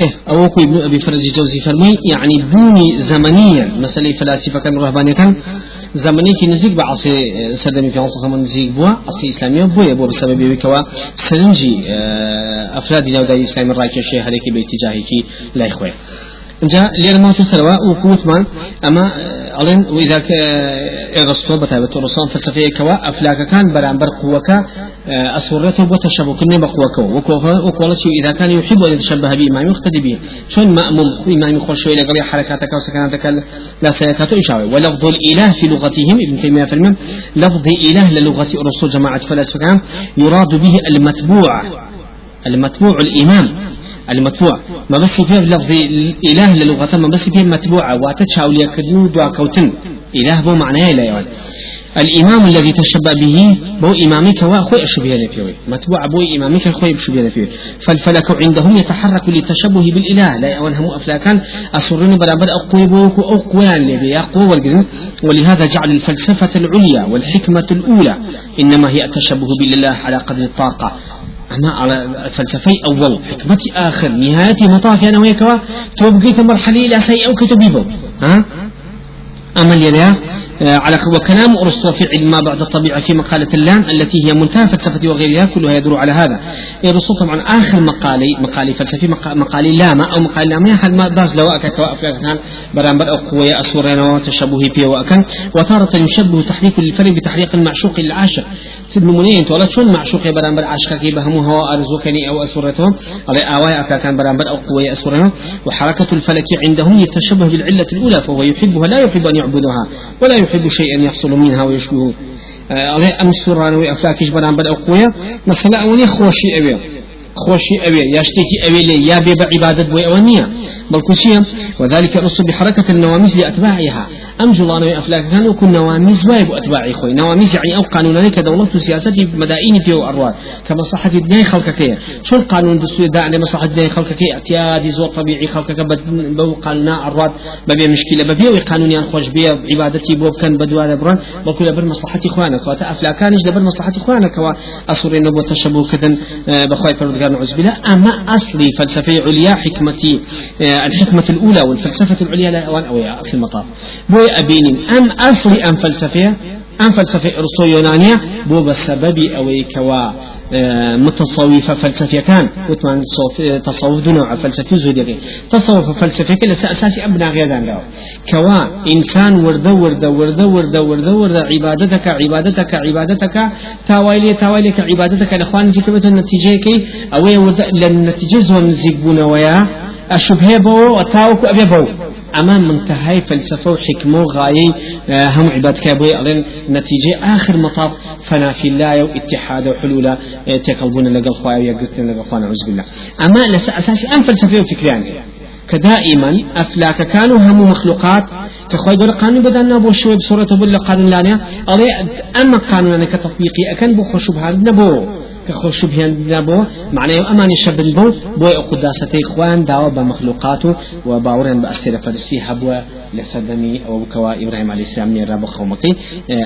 إيه أو ابن أبي فرج جوزي فرمي يعني بوني زمنيا مسألة فلاسفة كان رهبانية كان زمني كي نزيق بعصي سدمي في عصر زمن نزيق بوا عصي إسلامية بوا بوا بسبب بكوا سنجي آه، أفراد نوداي إسلام الراكي الشيء هذيك باتجاهك لا إخوة. جاء لأن ما تسروا وقوت ما أما ألين وإذا الرسول بتابة الرسول فلسفية كوا أفلاك كان برامبر قوك أسرته بتشبه كني بقوك وقولت إذا كان يحب أن يتشبه بإمام يقتدي به. شون مأموم؟ إمام يخش شوية قال حركاتك وسكناتك لا سيكات إشاوي ولفظ الإله في لغتهم ابن تيمية في لفظ إله للغة الرسول جماعة فلسفة يراد به المتبوع. المتبوع الإمام. المتبوع ما بس فيه لفظ إله للغة ما بس فيه متبوعة. واتشاو ليكدنو دعا كوتن. إله بو معناه لا يعني الإمام الذي تشبه به بو إمامك وأخوي أشبه لفيوي متبوع بو إمامك أخوي أشبه لفيوي فالفلك عندهم يتحرك للتشبه بالإله. لا يوانهم أفلاكان. أسرين برابر أقوي بوك أقويان لبي. أقوى ولهذا جعل الفلسفة العليا والحكمة الأولى إنما هي التشبه بالله على قدر الطاقة. أنا على فلسفي أول حكمتي آخر نهايتي مطاف أنا ويكوا توبقيت مرحلة إلى سيء أو كتبيبه ها؟ أما اللي آه، على وكلام أرسطو في علم ما بعد الطبيعة في مقالة اللام التي هي منتهى فلسفة وغيرها كلها يدور على هذا. أرسطو طبعا آخر مقالي مقالي فلسفي مقالي لامة أو مقالي لامة هل ما باز لو أكا كان برامبر أو قوية أسورين وتشبه بي وأكن وتارة يشبه تحريك الفرق بتحريق المعشوق العاشق تبن منين؟ ولا شون معشوق برامبر عاشق كي بهمه هو أرزوكني أو أسورته على آواي أكا كان برامبر أو قوية أسورين وحركة الفلك عندهم يتشبه بالعلة الأولى فهو يحبها لا يحب أن يعبدها ولا يحب شيئا يحصل منها ويشبه عليه أم السران وأفلاكش بنام بدأ قوية مثلا أولي خوشي أبيه خوشي أبي يشتكي أبي لي يا بي بعبادة بوي أولنية بل كسيم وذلك رص بحركة النواميس لأتباعها. أم جلانوي أفلاك كانوا كن نواميس وايب أتباعي خوي نواميس يعني أو قانون كدولة سياسة مدائن في أرواد كمصلحة الدين خلقك شو القانون دستوري دا عند مصلحة الدين خلقك اعتيادي زور طبيعي خلقك بو قانون أرواد ببي مشكلة ببي قانون ينخوش بي عبادتي بو كان بدوار بران بكل بر مصلحة إخوانك وتا أفلاكانش دبر مصلحة إخوانك وأصر إنه تشبه كذا بخواي فرد نعوذ بالله. أما أصلي فلسفة عليا حكمتي آه، الحكمة الأولى والفلسفة العليا لا أوان أو في المطاف. بوي أبين أم أصلي أم فلسفة؟ أم فلسفة أرسو يونانية بو بسبب أوي كوا آه، متصوفة فلسفية كان وتمان تصوف دون فلسفي زودي تصوف فلسفية كلا أساسي أبنى غير دان كوا إنسان ورد ورد ورد ورد ورد ورد عبادتك عبادتك عبادتك تاويلي تاويلي عبادتك الإخوان جيكبت النتيجة كي أوي ورد للنتيجة زون زيقون ويا الشبهة بو وتاوك أبي بو. أما منتهى فلسفة وحكمة وغاية آه، هم عباد كابوي. ألين نتيجة آخر مطاف فنا في الله واتحاد وحلول آه، تقلبون لقى خوايا ويقتلون لقى خوانا عز بالله. أما أساسي أم فلسفة وفكريان كدائما أفلاك كانوا هم مخلوقات كخوي دول قانون بدنا بو شوي بصورة بل قانون لانيا أما قانون كتطبيقي أكن بو خشوبها نبو. كخوش بهن نبو معناه أمان شب بو بو قداسة إخوان دعوة بمخلوقاته وباورن بأسير فرسي هبوا لسدني أو بكوا إبراهيم عليه السلام من رب خومكي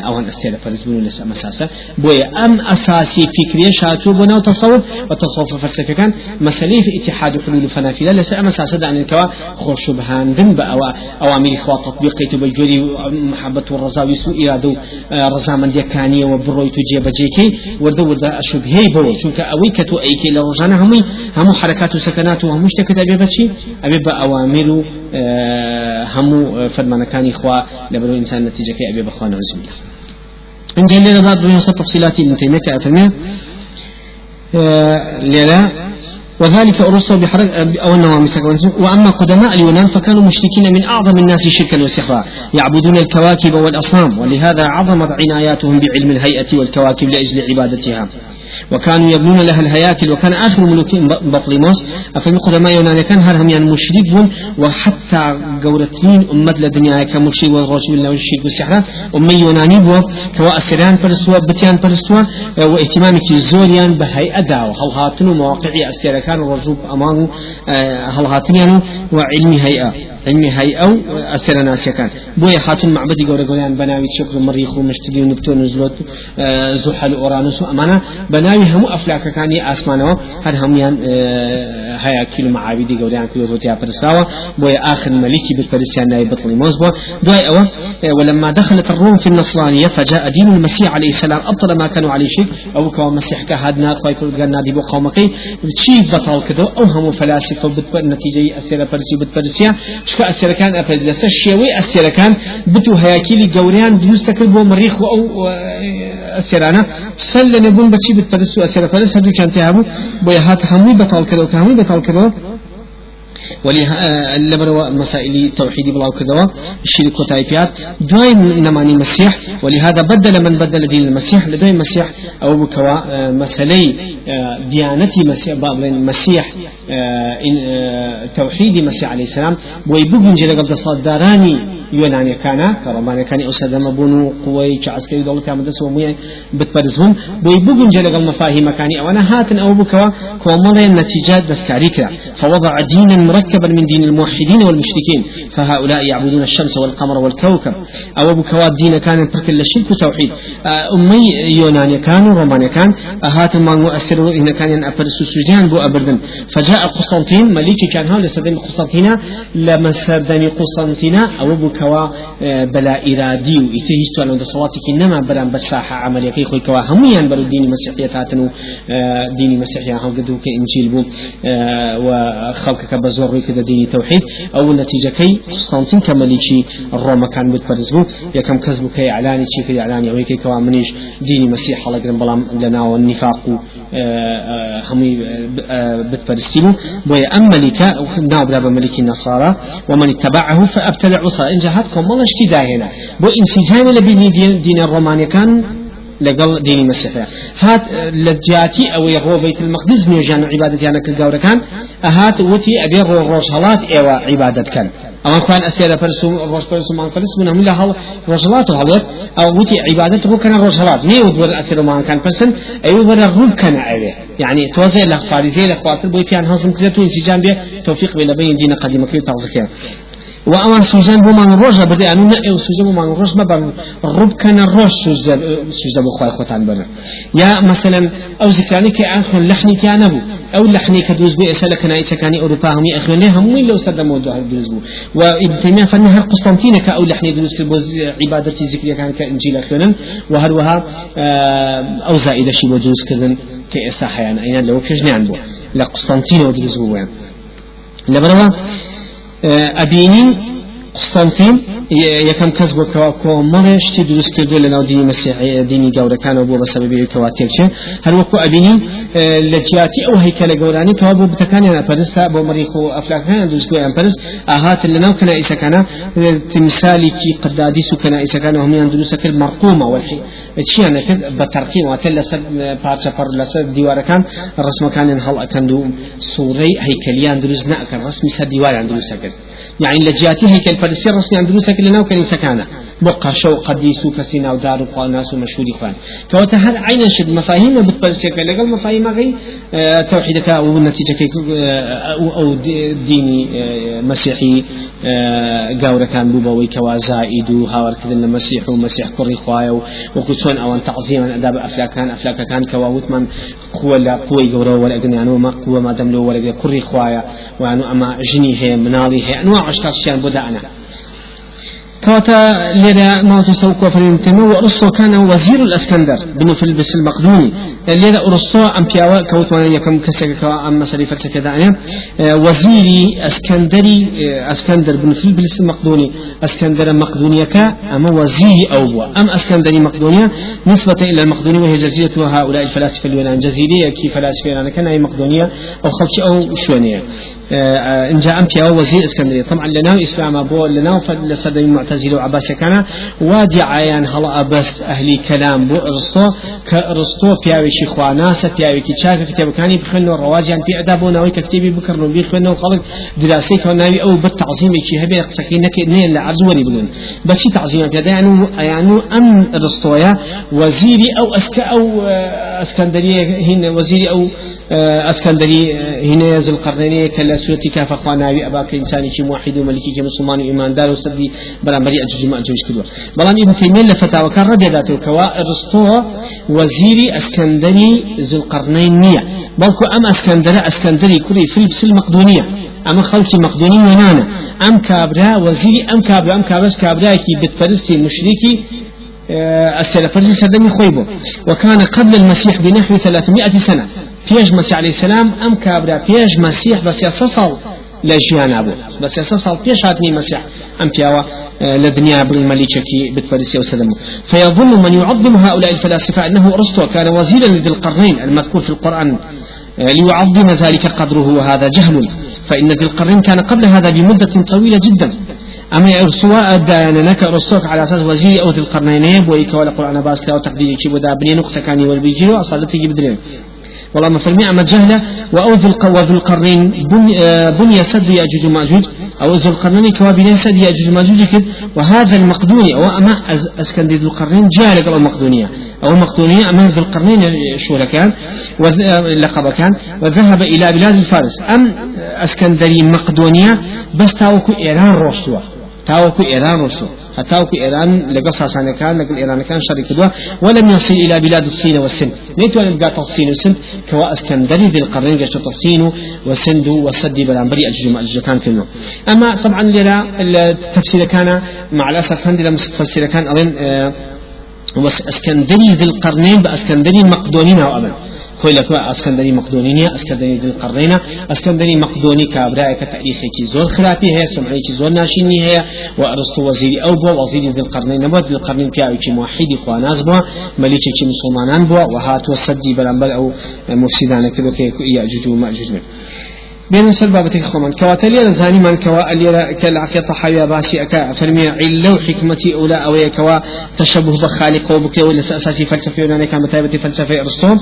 أو أن أسير فرس بنو لسا مساسة بو أم أساسي فكري شاتو بنا تصوف وتصوف فلسفة كان مسألة اتحاد حلول فنافلة لسا مساسة عن الكوا خوش بهن دن بأوا أوامر إخوة تطبيقي تبجوري محبة والرزا ويسو إرادو رزا من ديكاني وبروي تجيب جيكي وردو وردا شبهي بو چونك أوي كتو أيكي لرجانا همي همو حركات وسكنات وهمو اشتكت أبي بشي أبي بأوامر همو فرمانكاني إخوة لبرو إنسان نتيجة كي أبي بخوانا وزم الله إن جل لنا بني تفصيلات ابن تيمية كأفرمي لذا وذلك أرسل بحرق أو النواميس وأما قدماء اليونان فكانوا مشركين من أعظم الناس شركا وسحرا يعبدون الكواكب والأصنام ولهذا عظمت عناياتهم بعلم الهيئة والكواكب لأجل عبادتها. وكانوا يبنون لها الهياكل وكان آخر ملوك بطليموس. أفهم قدماء يونان كان هرهم يعني مشرك وحتى قورتين أمة لدنيا كمشرك والرجل الله والشرك والسحر أمي يوناني بو كوا أسران فرسوا بتيان فرسوا واهتمام زوريان بهيئة داو. هل هاتنو مواقع أسير كان الرجوب أمامه هل هاتنيان وعلم هيئة. علمي هاي أو أسر ناس كان بويا حاتم معبدي قورا قولان بناوي شكر مريخ ومشتري ونبتون نزلوت آه، زحل أورانوس أمانا. بناوي هم أفلاك كان أسمانه هر هميان آه، هيا كيلو معابدي قولان كيلو روتيا فرساوة بويا آخر ملكي بالفرسيان ناي بطل موزبو دواي أو ولما دخلت الروم في النصرانية فجاء دين المسيح عليه السلام. أبطل ما كانوا عليه شيء. أو كوا مسيح كهادنا خوي كل قلنا دي بو قومكي شيء بطل كده أو هم فلاسفة بتبقى نتيجة أسيرة كان أفرز لسا الشيوي أسيرة كان بتو هياكيلي قوريان دروس تكربو مريخ أو أسيرانا سل نبون بتشي بتفرسو أسيرة فرس هدو كان تهابو بويهات همي بطل كده وكهمي بطل كده ولها لبروا مسائل توحيد بلاو كذا الشرك وتايبيات دائم نماني مسيح ولهذا بدل من بدل دين المسيح لدوي مسيح أو بكوا آه، مسألة آه، ديانتي مسيح بابلين مسيح توحيد مسيح عليه السلام. ويبقى جل قبل صدراني كان كرماني كان أسد مبونو قوي كعسكري دولة كامدس ومي بتبرزهم. ويبقى جل قبل مفاهيم كاني أو أنا هاتن أو بكوا كومال النتيجات دسكاري فوضع دينا مركبا من دين الموحدين والمشركين. فهؤلاء يعبدون الشمس والقمر والكوكب. أو أبو كواد دين كان ترك الشرك وتوحيد آه، أمي يوناني كان وروماني كان هات ما مؤثر إن كان أفرس السجان بو أبردن. فجاء قسطنطين مليكي كان هذا لسدم قسطنطين لما سدم قسطنطين كوا آه، بلا إرادي وإتهيستو أن صلاتك إنما بران بساحة عملية كي خوي كوا هميان برو دين مسيحية هاتنو آه، دين مسيحية هم قدو كإنجيل بو وخلقك بزور كذا ديني توحيد أو النتيجة كي كمليكي الروما كان بتفرزبو يا كم كذبو كي إعلاني شي كي كوا منيش ديني مسيح الله قرن بلام لنا والنفاق آه، آه، همي بتفرستيبو بويا أم ملكا ناو بلا ملك النصارى ومن اتبعه فأبتلع وصا إن جهتكم والله اشتدا هنا. بو انسجام لبني دين, دين الروماني كان لقل ديني مسيحية هات لجاتي أو يغو بيت المقدس نيجان عبادتي أنا كل كان. أهات وتي أبي روشهلات إيوا عبادة كان. أما كان أسير فرسو روش فرسو ما فرسو من هم هل روشهلات هلوت أو وتي عبادته كان روشهلات مي ودور أسير ما كان فرسن. أيوة برا روب كان أبي يعني توزع لك فارزي لك خاطر بوي بيان هزم كده تو انسجام بيه. توفيق بين بين دين قديم كده تغزكية. وأما سوزان بومان روجا بدي أنو نأي سوزان بومان روج ما بان رب كان روج سوزان سوزان بخوای خوتان بنا يا مثلا أو ذكراني كي أنخون لحني كي أنا أو لحني كدوز بي أسألة كنا إيشكاني أوروبا هم يأخذون هم وين لو سد موضوع الدوز بو. وابن تيمية فنها قسطنطينة كأو لحني دوز كالبوز عبادتي ذكرية كان كإنجيل أخذون وهروها أو زائدة شي وجوز كذن كإساحة يعني أين لو كجني عنبو لقسطنطينة ودوز بو لبروا أبيني قسطنطين. یەکەم کەس بۆ کۆمەڵێشتی دروست کردو لە ناو دینی مەسیحی دینی گەورەکانەوە بۆ بەسەبەبی کەوا تێکچێ هەروەکو ئەبینین لە جیاتی ئەو هەیکەلە گەورانی کەوا بۆ بتەکانیان پەرستا بۆ مەریخ و ئەفلاکەکان دروستگویان پەرست ئاهات لە ناو کەنائیسەکانە تمثالێکی قدادیس و کەنائیسەکانە هەمویان دروستە کرد مەرقومە وەلحی چیان کرد بە تەرقیم واتە لەسەر پارچە پەر لەسەر دیوارەکان ڕسمەکانیان هەڵ ئەکەند و سوورەی هەیکەلیان دروست نەکەن ڕسمی سەر دیواریان دروستە کرد. يعني لجياتي هيكل فرسي رسمي عن دروسك لنا وكنيسة كان بقى شو قديس وكسينا ودار ناس ومشهور إخوان. كوتا هل عين شد مفاهيم بتبرسك لقل مفاهيم غي آه توحيدك أو نتيجة آه أو ديني آه مسيحي گەورەکان بوو بەوەی کەوا زائید و هاوارکردن لە مەسیح و مەسیح کوڕی خوایە و وەکو چۆن ئەوان تەعزیمان ئەدا بە ئەفلاکان ئەفلاکەکان کەوا وتمان قووە لە قوی گەورەوە وەرەگنیانەوە مە قووە مادەم لەوە وەرەگە کوڕی خوایە وانو ئەمە ژنی هەیە مناڵی هەیە ئەنوا عشتاشیان بۆ دانا كواتا لذا تسوق فريمتما وأرسطو كان وزير الأسكندر بن فلبس المقدوني. لذا أرسطو أم بياوا كوت وأنا يكم كسك أم مسري دعنيا وزيري أسكندري أسكندر بن فلبس المقدوني. أسكندر مقدونيا كا أما وزيري أو أم أسكندري مقدونيا نسبة إلى المقدونية وهي جزيرة هؤلاء الفلاسفة اليونان. جزيرية كي فلاسفة اليونان كان هي مقدونيا أو خلش أو شوانية إن جاء أمبيا وزير إسكندرية. طبعا لنا إسلام أبو لنا فلسد المعتزلة وعباس كان وادي عيان هلا بس أهلي كلام بو أرسطو كأرسطو في شي خواناسة في أوي كتاب كاني بخنو الرواج يعني في أداب ونوي كتابي بكرنو بيخنو خلق دراسي كوناوي أو بالتعظيم كي هبي سكين نك نيل لعزوري بدون بس تعظيم كذا يعني يعني أم أرسطويا وزيري أو أسك أو اسكندريه هنا وزير أو اسكندري هنا ذو القرنين كلا سورتي كاف اخوانا اباك انساني كي موحد وملكي كي مسلمان ايمان دار وسدي برامبري اجوج ما اجوج كدوا بلان ابن تيميه لفتاوى كان رد ذاته كوا ارسطو وزيري أسكندري ذو القرنين نيه بلكو أم اسكندري أسكندري كوري فيلبس المقدونية اما خلصي مقدوني ونانا أم كابرا وزيري أم كابرا أم كابرا كابرا كي بتفرستي مشركي السلفرزي سدمي خويبو. وكان قبل المسيح بنحو 300 سنة. فيش مسيح عليه السلام أم كابرا فيش مسيح بس يصصل لجيان أبو بس يصصل فيش هاتني مسيح أم فيوا لدنيا بالمليكة بتفرسي وسلم فيظن من يعظم هؤلاء الفلاسفة أنه أرسطو كان وزيرا لذي القرنين المذكور في القرآن ليعظم ذلك قدره وهذا جهل. فإن ذي القرنين كان قبل هذا بمدة طويلة جدا. أما إرسوا دانك رسوك على أساس وزير أو ذي القرنين ويك ولا قرآن باس لا تقدير كي بدا بني نقص كاني والبيجيرو أصالتي بدرين. والله ما فرمي أما جهلة وأوذ وذو القرنين بني, آه، بني سد يأجوج ومأجوج أو ذو القرنين كوابين سد يأجوج ومأجوج وهذا المقدوني أو أما أسكندي ذو القرنين جاء أو المقدونية أو المقدونية أما ذو القرنين شو آه، لقب كان وذهب إلى بلاد الفارس. أم أسكندري مقدونية بس تاوكو إيران روسوا تاوكو إيران روسوا هتاوكو إيران لقى ساسان كان إيران كان شريك دوا ولم يصل إلى بلاد الصين والسند. نيتو أن بقى الصين والسند كوا اسكندري ذي القرن قشت الصين والسند والسد بلانبري الجمع الجكان كله. أما طبعا لنا التفسير كان مع الأسف عندنا تفسير كان أظن أه اسكندري ذي القرنين بأسكندري مقدونين أو أبدا خوي لك اسكندري مقدونية اسكندري ذي القرنين اسكندري مقدوني كابراء كتاريخي كي زور خلافي هي سمعي كي زور ناشيني هي وارسطو وزيري أو بو وزيري ذي القرنين نبوت ذي القرنين كي كي موحدي خواناز بو مليكي كي مسلمانان بو وهات وسدي بلنبل أو مفسدان كذا كي يأجوج ومأجوج بين سر بابتك خمان كواتلي الزاني من كوا اللي كالعقية طحاوية باسي أكا فرمي علو حكمتي أولى أو كوا تشبه بخالق وبك ولا أساسي فلسفة يوناني كان متابة فلسفة أرسطو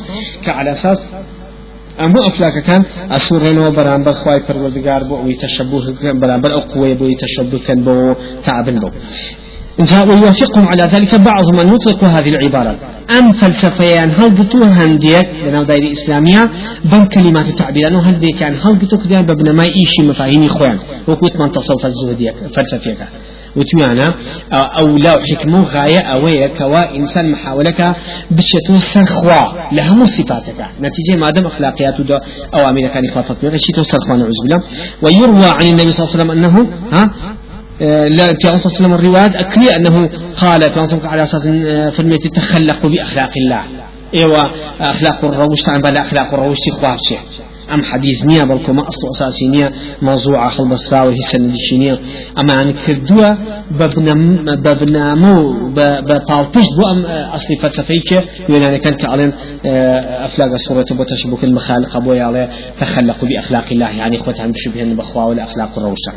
كعلى أساس أمو أفلاك كان أسورين برامبر خواي پروردگار بو ويتشبه برامبر أو قوي بو يتشبه كان بو تعبن بو ويوافقهم على ذلك بعض من يطلق هذه العبارة. أم فلسفيان هل قطو هنديك لنا دائرة إسلامية. بم كلمات التعبير أنه هل كان هل قطو كديان ببنا ما إيشي مفاهيم إخوان. وكوت من تصوف الزهدية فلسفيك. وتوانا أو لا حكمة غاية أوية كوا إنسان محاولك بشتو سرخوا. لهم صفاتك. نتيجة ما دام أخلاقيات دا أوامر كان بها شتو سرخوا نعوذ بالله. ويروى عن النبي صلى الله عليه وسلم أنه ها؟ لا في عليه الصلاة الروايات أكلي أنه قال في على أساس آه، فرمية تخلق بأخلاق الله. إيوة أخلاق الروش بل أخلاق الروش خوابشه أم حديث نية بل ما أصل أساسي نية موضوع أخل بصراوي هي سندشي نية أما أن كردوا ببنامو ببالطش بو أم أصل فلسفيك يعني كان كعلن أفلاق الصورة بو تشبك المخالق أبو يالي تخلقوا بأخلاق الله يعني إخوة عم بشبهن بخوا ولا أخلاق الروشة.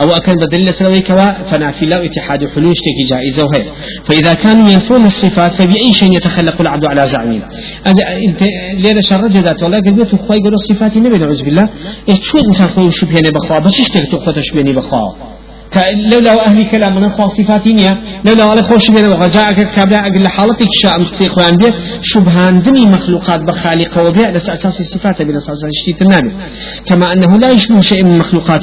أو أكن بدل سلوي كوا فنافي الله اتحاد حلوش تكي جائزة وهي. فإذا كانوا ينفون الصفات فبأي شيء يتخلق العبد على زعمهم أنت ليلة شرج ذات والله قلت أخوي يقول الصفات. فاتی از بیلا بالله. چود انسان خوش بینه بخوا بسیش تغتو خودش بینی بخوا؟ لولا أهل كلام من أخوة صفاتينيا لولا على خوش من وغجاءك كابلا أقل حالتك شاء خوان بيه شبهان دني مخلوقات بخالق وبيع لس أساس الصفات بلا أساس الشتيت النامي كما أنه لا يشبه شيء من مخلوقات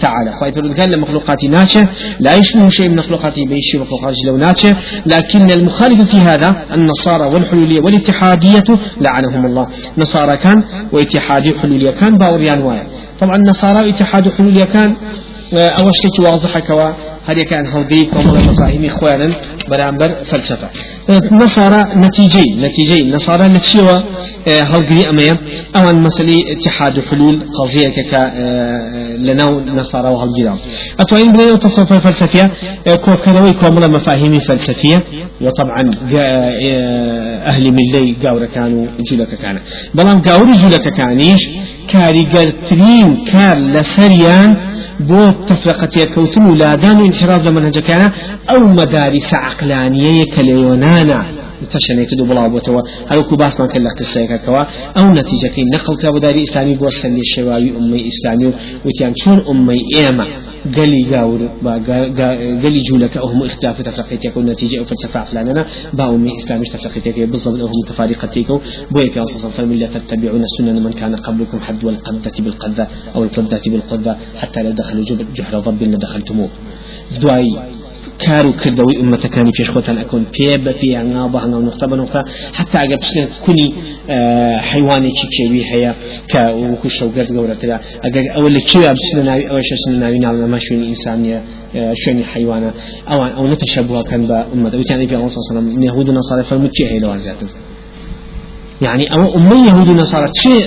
تعالى. خواهي فرد قال مخلوقات ناتشة لا يشبه شيء من مخلوقات بيشي مخلوقات لو ناتشة لكن المخالف في هذا النصارى والحلولية والاتحادية لعنهم الله. نصارى كان واتحادي حلولية كان باوريان وايا. طبعا النصارى اتحاد حلولية كان أول شيء واضح كوا هل كان هودي كم مفاهيم إخوانا برامبر فلسفة نصارى نتيجي نتيجي نصارى نتشيوا هل أمية أو أن مسألة اتحاد حلول قضية كا لنا نصارى وهل جيران أتوين بنا تصوف الفلسفية كوكروي كوملا مفاهيم فلسفية وطبعا أهل ملي قاورة كانوا جولك كان بلان قاوري جولك كانيش كاري لسريان بو تفرقة كوتن ولادان انحراف أو مدارس عقلانية كليونانا. تشنيك دو بوتوا. هل كوباس ما كان لك السيكات كوا أو نتيجة كي نقل كابو داري إسلامي بوصل للشواوي أمي إسلامي وتيان شون أمي إيما قالي قاور قالي جولك أو هم اختلاف تفرقيتك ونتيجة أو فلسفة فلاننا با أمي إسلامي تفرقيتك بالضبط أو هم متفارقتك بويك أصلا فمن تتبعون سنن من كان قبلكم حد والقذة بالقذة أو القذة بالقذة حتى لا دخلوا جحر ضب لدخلتموه. دواي كارو كردوي أمة كاني في شخوتان أكون بي بفي عنا بهنا ونقطة بنقطة. حتى أجاب سنة كوني آه حيواني كي بشيوي هيا كا وكو شوقات قورة تلا أجاب أول كي أبسنا ناوي أول شيء سنة ناوي نعلم ما شوني إنسانية آه شوني حيوانا أو أو نتشبه كان بأمة وكان في الله صلى الله عليه وسلم يهود ونصارى فالمتشي هي لوان يعني أو أمي يهود ونصارى شيء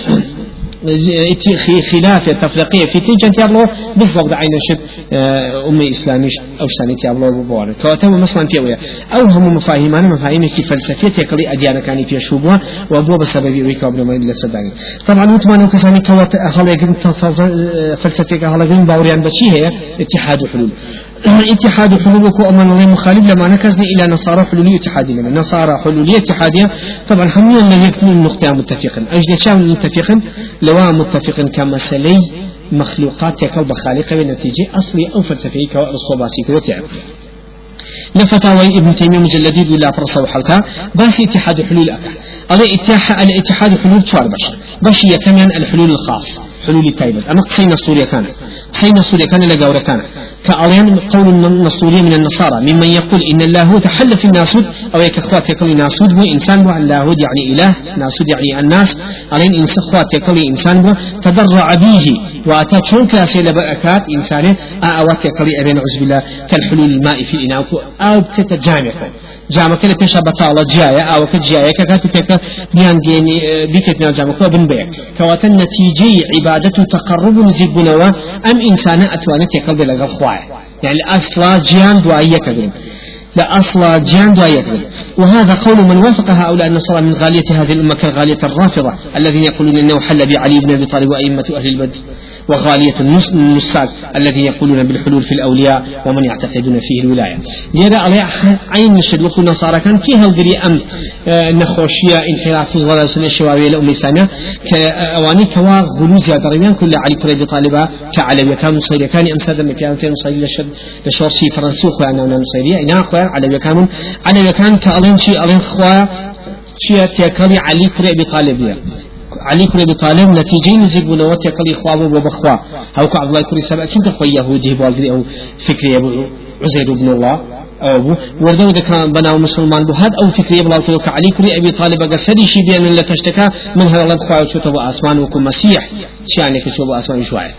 خلاف تفرقية. في تيجان تيابلو بالضبط عين شد آه، أمي إسلاميش أو شتاني تيابلو ببوار كواتم مثلا تيويا أو هم مفاهيمان مفاهيم في فلسفية تيكلي أديانا كاني في شوبها وأبوه بسبب ويكا ابن ما إلا صدقني طبعا وتمان وكساني كوات أهلا فلسفية أهلا يقن باوريان بشي هي اتحاد حلول. اتحاد حلولك وأمان الله مخالف لما نكزني إلى نصارى حلولية اتحادية نصارى حلولية اتحادية طبعا هم لا يكون النقطة متفقا أجل شاون متفقا لو متفقا كمسلي مخلوقات يكل بخالقة بنتيجة أصلي أو فلسفي كالصوباسي كوتعرف لفتاوى ابن تيمية مجلدي ولا فرصة وحلقة بس اتحاد حلول أكا الاتحاد حلول شوار بشر بشر كمان الحلول الخاص. حلول تايبت أما قصينا سوريا كان قصينا سوريا كان لقاورة كان كأليان قول النصوري من النصارى. ممن يقول إن الله تحل في الناسود أو يك أخوات يقول ناسود هو إنسان هو الله يعني إله ناسود يعني الناس. ألين إنس أخوات يقول إنسان هو. تضرع به وأتى شون كاسي لبأكات إنسانه أوات يقول أبين عز بالله. كالحلول الماء في الإناء أو بتتجامع جامعك لە پێشە بەتاڵە جیایە ئاوەکە جیایەکە کاتی تێکە بیان گێنی بیکەێتنا جامەکە بن بێ کەواتە نەتیجەی عیبادەت و تەقڕب و ئینسانە ئەتوانێت تێکەڵ بێ لەگەڵ خوایە يعني ئەسلا جیان دواییە کەگرن لأصل جان دوايكذب وهذا قول من وافق هؤلاء النصارى من غالية هذه الأمة كغالية الرافضة الذين يقولون إنه حل بعلي بن أبي طالب وأئمة أهل البدر وغالية النساك الذي يقولون بالحلول في الأولياء ومن يعتقدون فيه الولاية. لذا على عين الشد وقل النصارى كان فيها القري أم آه، نخوشية انحراف ضلال سنة الشواوية الأم الإسلامية كأواني كوا غلو زيادة ربيان كل علي كريد طالبة كعلوية كان مصيرية كان أمسادا مكيان كان مصيرية لشورسي فرنسي خويا أنا مصيرية إنا خويا علوية كانوا علوية كان كألين شي ألين خويا شيء تيكالي علي كريد طالبية علي كل أبي طالب نتيجة نزيق بنوات يقلي خواب وبخوا هاوك عبد الله كل سبع كنت خوي يهودي بالدري أو فكري أبو عزير بن الله. أو وردو كان بنا مسلمان بهاد أو فكري بلا كل علي كل أبي طالب قصدي شي بين اللي تشتكى من هذا الله خواه وشوت أبو أسمان وكم مسيح شانك شو أبو أسمان شوية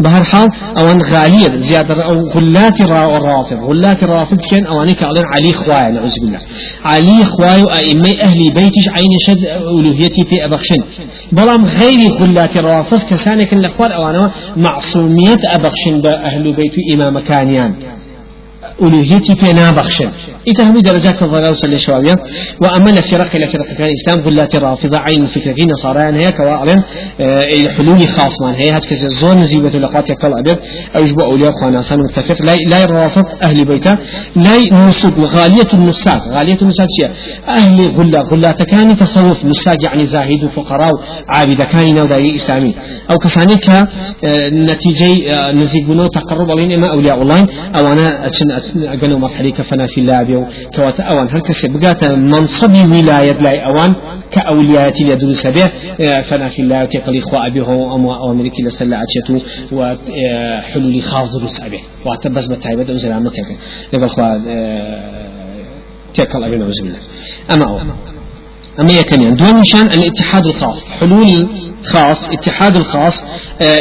بهالحال أو أن غالية زيادة أو غلات الرافض غلات الرافض كان أو أنك علي خواه نعوذ بالله. علي خواه أئمة أهل بيتش عين شد ألوهيتي في أبخشن بلام غير غلات الرافض كسانك الأخوار أو أنا معصومية أبخشن بأهل بيت إمام كانيان ألوهيتي في نابخشن إتهمي درجات الضلال وسل شوابيا وأما لفرق إلى فرق كان الإسلام غلات الرافضة عين فكرة في نصارى هي كواعلم الحلول خاص من هي هتكز الزون نزيبة لقات يكال أبد أو يجب أولياء خاناسان متفق. لا لا الرافض أهل بيته. لا نسوق وغالية النساق غالية النساق شيء. أهل غلا غلات كان تصوف. نساق يعني زاهد وفقراء عابد كان نوداي إسلامي. أو كفانك نتيجة نزيقونو تقرب علينا إما أولياء الله. أو أنا أجنو مرحلي كفنا في الله. بيو كواتا أوان. هل كسي بقاتا منصبي ولاية لأي أوان كأولياتي يدرس به فنا في الله تقلي إخوة أبيه أو أمريكي لسلا أتشتو وحلولي خاص درس أبيه واتبس بتعيبة أو سلامتك لقد إخوة تقل أبيه نعوذ بالله. أما أو أما يكن دون شان الاتحاد الخاص. حلول خاص اتحاد الخاص آه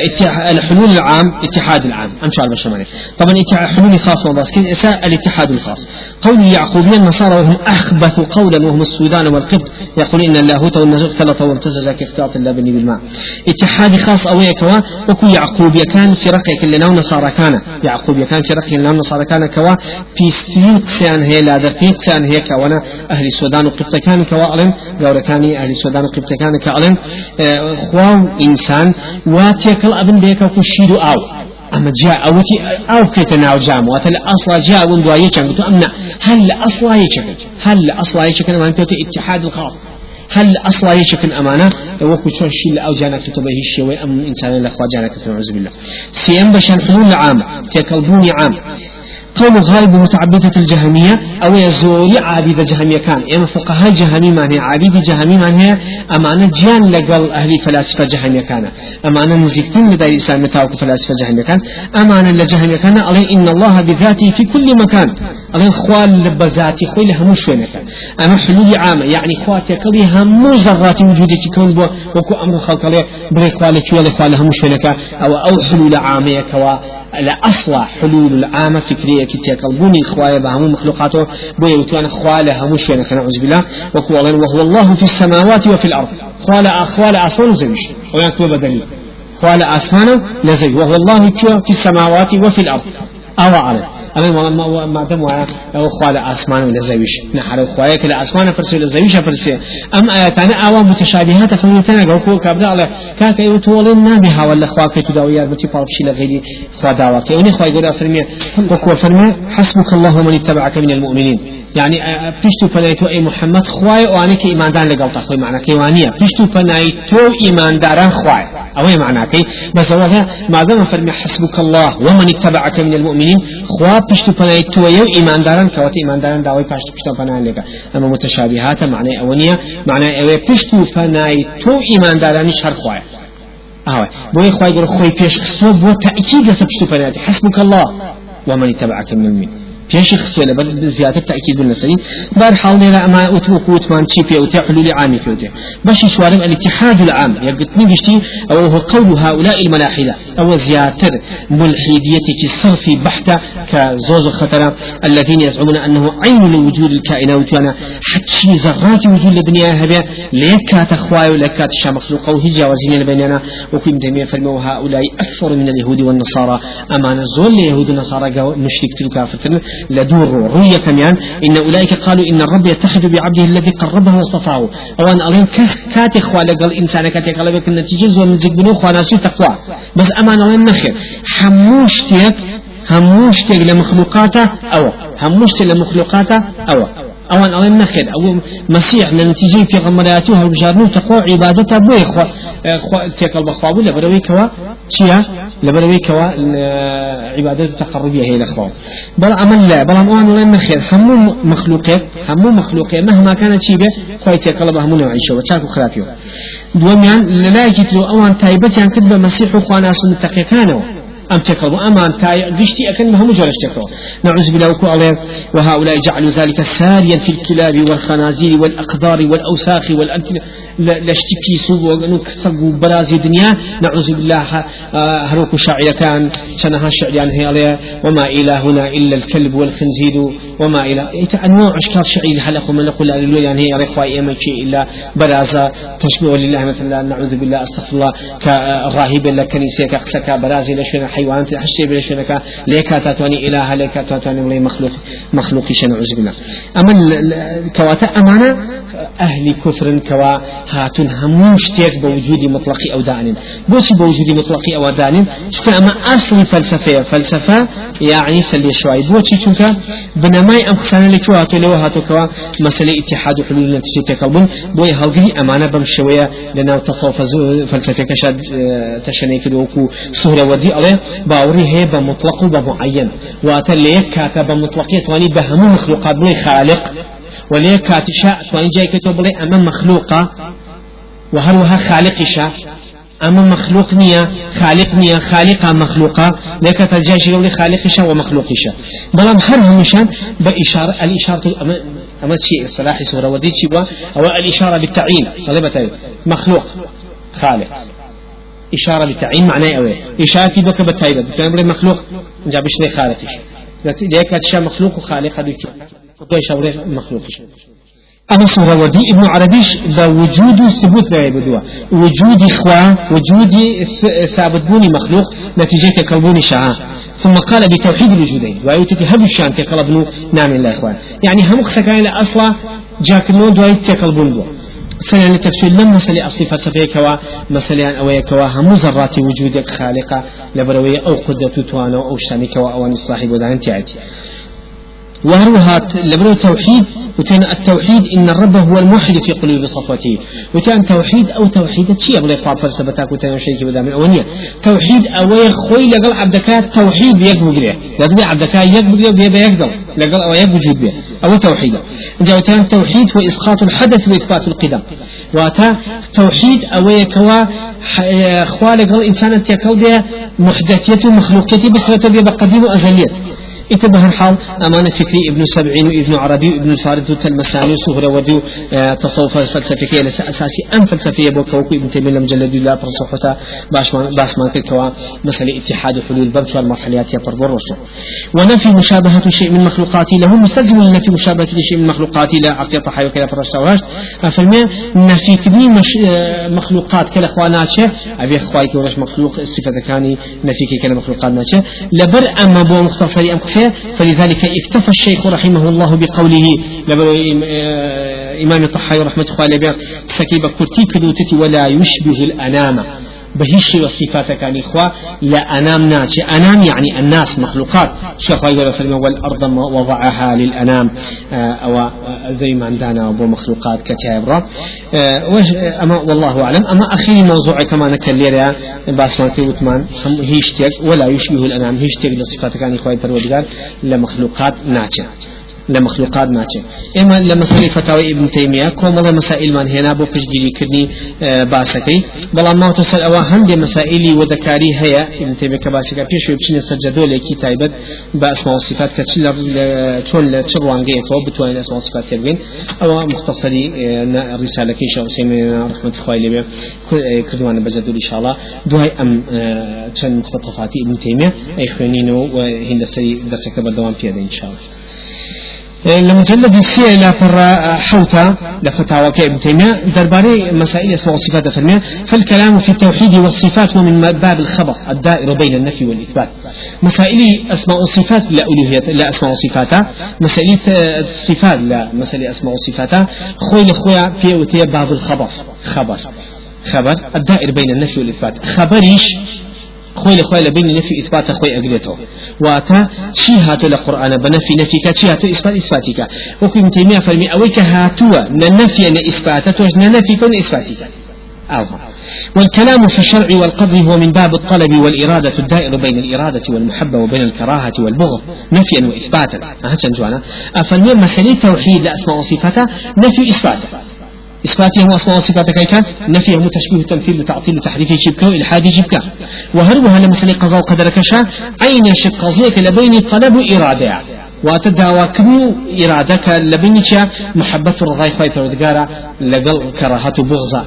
الحلول العام اتحاد العام. أمشي على البشمالي طبعا حلول خاص وضاسكين الاتحاد الخاص. قول يعقوبيا النصارى وهم اخبث قولا وهم السودان والقبط. يقول إن اللاهوت والنزغ اختلط وامتزج كاختلاط اللبن بالماء. اتحاد خاص أو كوا. وكو يعقوب كان في رقيك اللي نصارى كان. يعقوب كان في رقيك اللي نصارى كان كوا. في سين قسان هي لا دقيق قسان هي كوانا أهل السودان وقبط كان كوا قول كان أهل السودان وقبط كان آه خواو إنسان واتيكل أبن بيك وكشيد أو. أما جاء أوتي أو كتنا جام وتل أصلا جاء وندوا يشان أمنا هل أصلا يشكل هل أصلا يشكل ما أنت اتحاد الخاص هل أصلا يشكل أمانة؟ وكو شو الشيء أو جانا كتبه الشيء أم إنسان لأخوة جانا كتبه نعوذ بالله سيم بشان حلول عام. تكلبوني عام. قول غالب متعبدة الجهمية أو يزوري عابد جهمية كان. إما فقهاء جهمي من هي عابد جهمي من هي أمانة جان لقل أهل فلاسفة جهمية كان. أمانة نزيكتين لدى الإسلام متاوك فلاسفة جهمية كان. أمانة لجهمية كان عليه إن الله بذاته في كل مكان. عليه خوال لبزاتي خوي لهم شوينك أما حلول عامة يعني خواتي كلي هم ذرات وجودك كون بو وكو أمر خلق عليه بغي خوالك ولا خوال لهم شوينك أو أو حلول عامة كوا لا أصلا حلول العامة فكرية كي تيكلبوني خوايا بهم مخلوقاته بو يوتوانا خوالا هم شوينك نعوذ بالله. وكو وهو الله في السماوات وفي الأرض. خوالا أخوالا أصلا زوج ويكتب بدليل خوالا أسمانه نزوج وهو الله في السماوات وفي الأرض. أو عليه أما ما ما دام أو خوال أسمان ولا زويش نحر خوايا كلا أسمان فرسي ولا زويش فرسي أم آياتنا أو متشابهات فمتنا جو كابلا على كاك يتولين نبيها ولا خواك تداوي بتي بارشي لغيري خوا دعوة يعني خواي يقول أفرمي وكو فرمي حسبك الله ومن اتبعك من المؤمنين. يعني بيشتو فنايتو أي محمد خواي وأنا كي إيمان دان لقلت أخوي معنا كيوانية بيشتو فنايتو إيمان داران خواي أو معنى كي بس هو ما دام فرمي حسبك الله ومن اتبعك من المؤمنين خوا بيشتو فنايتو يو إيمان داران كوات إيمان داران داوي باشتو بيشتو فنان لك أما متشابهات معنى أونية معنى أوي بيشتو فنايتو إيمان داران شر خواي أهوى بوي خواي يقول خوي بيش خصو بو تأكيد لسبشتو فنايتو حسبك الله ومن اتبعك من المؤمنين فيش خصوصا بل زيادة تأكيد بالنسبة بار حال لنا أما أتوك وتمان تشي في أوتي حلول عام في أوتي باش شوارم الاتحاد العام. يقد نجشتي أو هو قول هؤلاء الملاحدة. أو زيادة ملحدية الصرف بحتة كزوز الخطر الذين يزعمون أنه عين لوجود الكائنات. وأنا حتى ذرات وجود الدنيا هبه ليكا تخواي وليكا تشا مخلوقه وهجا وزين بيننا. وكم تيمية فالمو هؤلاء أكثر من اليهود والنصارى. أما نزول اليهود والنصارى مشرك تلك لدور رؤية كمان إن أولئك قالوا إن الرب يتحد بعبده الذي قربه وصفاه. أو أن ألين كاتي خوا لقل إنسان كاتي قلبك النتيجة زو من زقبنو خواناسي تقوى. بس أمان ألين نخير. حموش تيك هموش تيك لمخلوقاته أو هموش تيك لمخلوقاته أو أوان أوان نخير. أو مسيح لنتيجة في غمرياته هالبجارنو تقوى عبادته بوي خوا تيك البخوابو لبروي كوا عبادة تقربية هي الأخوة. بل عمل لا بل أوان أوان نخير همو مخلوقات همو مخلوقات مهما كانت شيء به خوا تيك الله همو نوعيشه وتشاكو خلافيو لا يجد له أوان تايبت يعني كتب أم تكروا أمان تاي قشتي أكن مهم جرش تكروا نعوذ بالله وكو وهؤلاء جعلوا ذلك ساريا في الكلاب والخنازير والأقدار والأوساخ والأنتن لاشتكي سوق ونكسق برازي دنيا نعوذ بالله. هروك شاعر كان شنها شعريان هي عليه. وما إلهنا إلا الكلب والخنزير. وما إلى أنواع أشكال شعير حلق من نقول يعني هي رخوة إما إلا برازة تشبه لله مثلا. نعوذ بالله. أستغفر الله. كراهب لكنيسة كقسك برازي لشنا حيوانات حشي بلشنك ليكا تاتواني إله ليكا تاتواني ولي مخلوق مخلوق نعوذ بالله. أما كواتا أمانة أهل كفر كوا هاتون هموش تيك بوجود مطلقي أو دان بوش بوجود مطلقي أو دان شكا أما أصل فلسفة فلسفة يعني سلي شوي بوشي شنك بنماي أم خسانة لك وهاتو لو هاتو كوا مسألة اتحاد حلول نتيجة تكلبون بوي هالقري أمانة بمشوية لنا تصوف فلسفة كشاد تشني كدوكو سهرة ودي عليه باوري هي بمطلق وبمعين واتليك كاتب بمطلقية واني بهم مخلوقات بلي خالق. وليه كاتشاء وان جاي كتب بلي أمام مخلوقة وهروها خالق شاء أما مخلوق نية خالق نية خالقة مخلوقة لك تلجاش يقول خالق شاء ومخلوق شاء بلام هر همشان بإشارة الإشارة أما أما شيء الصلاح سورة ودي شيء أو الإشارة بالتعيين هذا مخلوق خالق. إشارة بالتعيين معناه أوي. إشارة بك بتايبة بتعمل مخلوق. جابش لي خالقش. ليك تشا مخلوق وخالق هذا فضل إشارة مخلوقش. أنا صورة ودي ابن عربيش. ذا وجود ثبوت لا يبدوا وجود إخوة وجود ثابت بوني مخلوق. نتيجة كلبوني شعاع ثم قال بتوحيد الوجودين. ويوتي هب الشان تقلبنو نعم الله إخوان. يعني هم خسكاين أصلا جاكنو دواي تقلبون بوا فعلا تفسير لم مسألة أصلي فلسفية كوا مسألة أوية كوا هم ذرات وجودك خالقة لبروية أو قدرة توانا أو كوا أو صاحب ودان تياتي وهروها لبرو توحيد وكان التوحيد إن الرب هو الموحد في قلوب صفوته. وكان توحيد أو توحيد شيء أبغى يقع فلسفتك وتنا شيء كذا من أولية. توحيد أو خوي لقل عبدك توحيد يقبل له لقل عبدك يقبل له بيبقى يقدر لقل أو يوجد به أو توحيد. جاء كان توحيد هو إسقاط الحدث وإثبات القدم. واتا توحيد أو يكوا خوالق الإنسان تكود محدثيته مخلوقيته بصفة بقديم وأزلية. اتبه الحال. أمانة فكري ابن سبعين وابن عربي وابن الفارد والتلمساني سهرة ودو آه تصوف فلسفية لس أساسي. أن فلسفية بوكوكو ابن تيمية مجلد لا تصحتا باش ما كوا مسألة اتحاد حلول بمت والمرحليات يا رسول ونفي مشابهة شيء من مخلوقاتي له. مستلزم لنفي مشابهة شيء من مخلوقاتي لا. عقية طحايا وكذا فرشتاوهاش فالمي نفي كبني مش مخلوقات كلا خواناتشه أبي خوايك ورش مخلوق صفة كاني نفي كلا مخلوقات ناتشة. لبر أما بو مختصري أم فلذلك اكتفى الشيخ رحمه الله بقوله إمام الطحاوي رحمة الله سكيب كرتي كدوتتي ولا يشبه الأنام بهيش والصفات كان إخوة لا أنام ناتي أنام يعني الناس مخلوقات. شيخ يقول فرما والأرض وضعها للأنام. أو زي ما عندنا أبو مخلوقات كتابرة أما والله أعلم. أما أخي موضوع كما نكليرا باسمانتي وثمان هيش ولا يشبه الأنام هيش لصفات كان إخوة فرودقار لمخلوقات ناتي لمخلوقات ناچێ. ئێمە لە مەسەی فتاوی ابن تەیمیە کۆمەڵە مەسائلمان هێنا بۆ پشتگیریکردنی باسەکەی بەڵام ماوەتە سەر ئەوە هەندێک مەسائلی وەدەکاری هەیە ابن تەیمیە کە باسەکە پێشوی بچینە سەر جەدۆلێکی تایبەت بە ئەسما و صفات کە چۆن لە چ ڕوانگەیەکەوە بتوانین ئەسما و صفات تێبگەین ئەوە مختصری ڕیسالەکەی شەو حسێمی رحمەتی خوای لێبێ کردوانە بە جەدۆلی شاڵا دوای ئەم چەند مختطفاتی ابن تەیمیە ئەی خوێنینەوە و هندسەری دەسەکە بەردەوام پێدەین شاڵ لمجلد السيع لا فر حوتا لفتاوى ابن تيمية درباري مسائل اسماء والصفات فرمية فالكلام في التوحيد والصفات ومن باب الخبر الدائر بين النفي والإثبات. مسائل أسماء والصفات لا ألوهية لا أسماء وصفات مسائل الصفات لا مسائل أسماء وصفات خوي لخويا في باب الخبر. خبر. خبر. الدائر بين النفي والإثبات. خبريش خوي لخوي لبين نفي إثبات خوي أجريته واتا شي هاتو لقرآن بنفي نفيك شي هاتو إثبات إثباتك وكي ابن تيمية فرمي أويك هاتوا ننفي نإثباتته ننفي كون إثباتك أو والكلام في الشرع والقدر هو من باب الطلب والإرادة الدائر بين الإرادة والمحبة وبين الكراهة والبغض. نفيا وإثباتا. أفرمي مسألة توحيد لأسماء وصفاته نفي إثباتا إثباته هو أسماء وصفات كيكا نفيه متشبيه تمثيل وتعطيل وتحريف جبكا وإلحاد جبكا وهروها لمسألة قضاء وقدر كشا أين شد قضيك لبين الطلب وإرادة واتداوا كم إرادك لبينك محبة الرضاي خواهي پروردگارا لقل كراهة بغضة.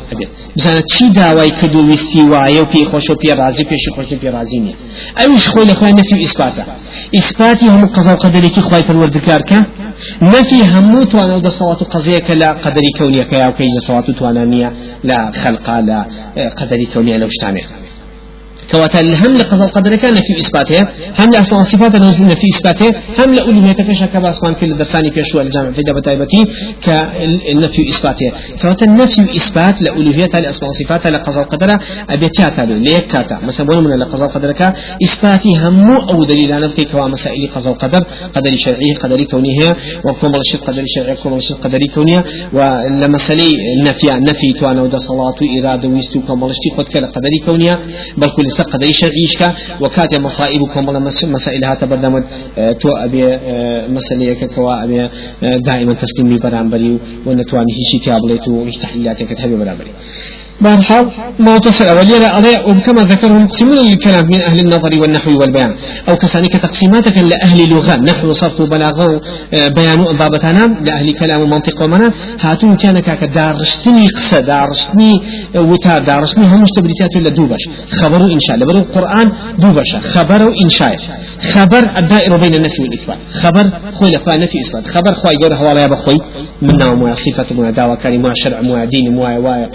بزانا چي داواي كدو وستيوايا وفي خوش وفي رازي في خوش وفي رازي نيا خوي لخواهي نفي إثباتا إثباتي هم قضاء وقدرك خواهي پروردگار كا نفي همو توانا دا صلاة قضيك لا قدري كونيك يا وكيز صلاة توانانية لا خلقا لا قدري كونية لو اشتانيه كواتا هم لقضاء القدر كان في إثباته هم لأسماء صفات نزلنا في إثباته هم لأولوهية كشا كباسمان كل درساني في شوال الجامع في دابة تايبتي كالنفي إثباته. كواتا النفي إثبات لأولوهية لأسماء صفات لقضاء القدر أبيتياتا ليك كاتا مثلا من لقضاء القدر كا إثباتي هم أو دليل أنا في كوا مسائل قضاء القدر قدر شرعي قدر كونية وكم الشرط قدر شرعي وكم الشرط قدر كونية ولمسألة النفي نفي توانا ودا صلاة وإرادة ويستو كم الشرط قدر كونية بل كل لسر قدري شرعيشك وكات مصائبكم ولا مسائل هات بردمت آه، تو أبي آه، مسألة كوا أبي آه، دائما تسليم لي برامبري ونتواني هيشي تابلت وهيش تحليلاتك تحبي برامبري بارحال ما تصل أولياء عليه وكما ذكرهم يقسمون الكلام من أهل النظر والنحو والبيان. أو كسانك تقسيماتك لأهل لغة. نحو صرف وبلاغة بيان بابتنا لأهل كلام ومنطق ومنا هاتون كان كاك دارشتني قصة دارشتني وتا دارشتني هم مشتبريتات ولا دوبش خبروا إنشاء لبرو القرآن دوبش خبروا إنشاء خبر الدائر بين النفي والإثبات. خبر خوي لخوا نفي إثبات. خبر خوي جور هوالا يا بخوي. منا مو صفة مو دعوة مو شرع مو دين مو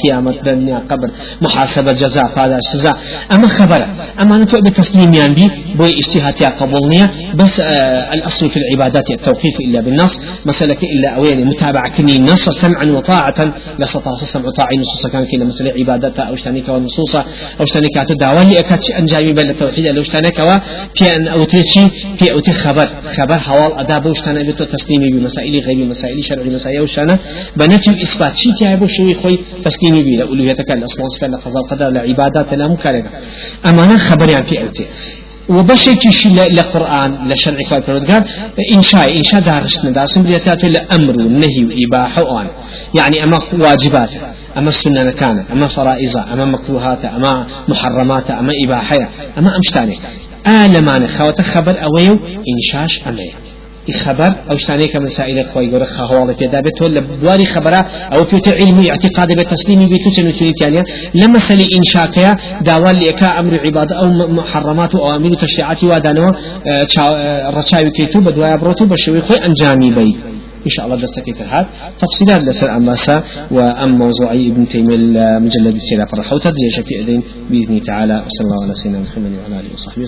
قيامة دنيا قبر محاسبة جزاء هذا سزا. أما خبر أما نتوى بتسليم يعني بوي اجتهاد قبولنية بس آه الأصل في العبادات التوقيف إلا بالنص. مسألة إلا أوين متابعة كني نص سمعا وطاعة لسطا سمع طاعي نصوص كان كلا مسألة عبادتها أو شتانيك ونصوصا أو شتانيك تدعوة لأكاد أنجامي بل التوحيد لو شتانيك في أن أوتيشي في أوتي خبر. خبر حوال أداب وشتانا بتو تسليمي بمسائل غير مسائل شرعي مسائل وشتانا بنفي إثبات شيء تعبوا شوي خوي تسليمي بي لأولويتك الأسماء صفات لقضاء القدر لعبادات لا مكارنة أما خبر يعني في أوتي وبشيء شيء لقرآن لشرع كوي قال إنشاء إنشاء دارسنا دارسنا بريتات لأمر والنهي وإباحة وآن يعني أما واجبات أما السنة كانت أما فرائض أما مكروهات أما محرمات أما إباحة أما أمشتاني آلمان خوات خبر أويو إنشاش أمي خبر أو شتاني كمسائل خوي غور خهوال في دابت ولا بواري خبره أو في علم اعتقاد بالتسليم بيتو تنو يعني لما سلي انشاء داوال لك أمر عباده أو محرمات أو أمر تشريعات ودانو رچاوي كيتو بدوايا بروتو بشوي خوي انجامي بي إن شاء الله درس كيف هذا تفصيلات لسر أماسا وأم موضوعي ابن تيمية المجلد السيرة فرحوتها درجة في أدين بإذن تعالى وصلى الله على سيدنا محمد وعلى آله وصحبه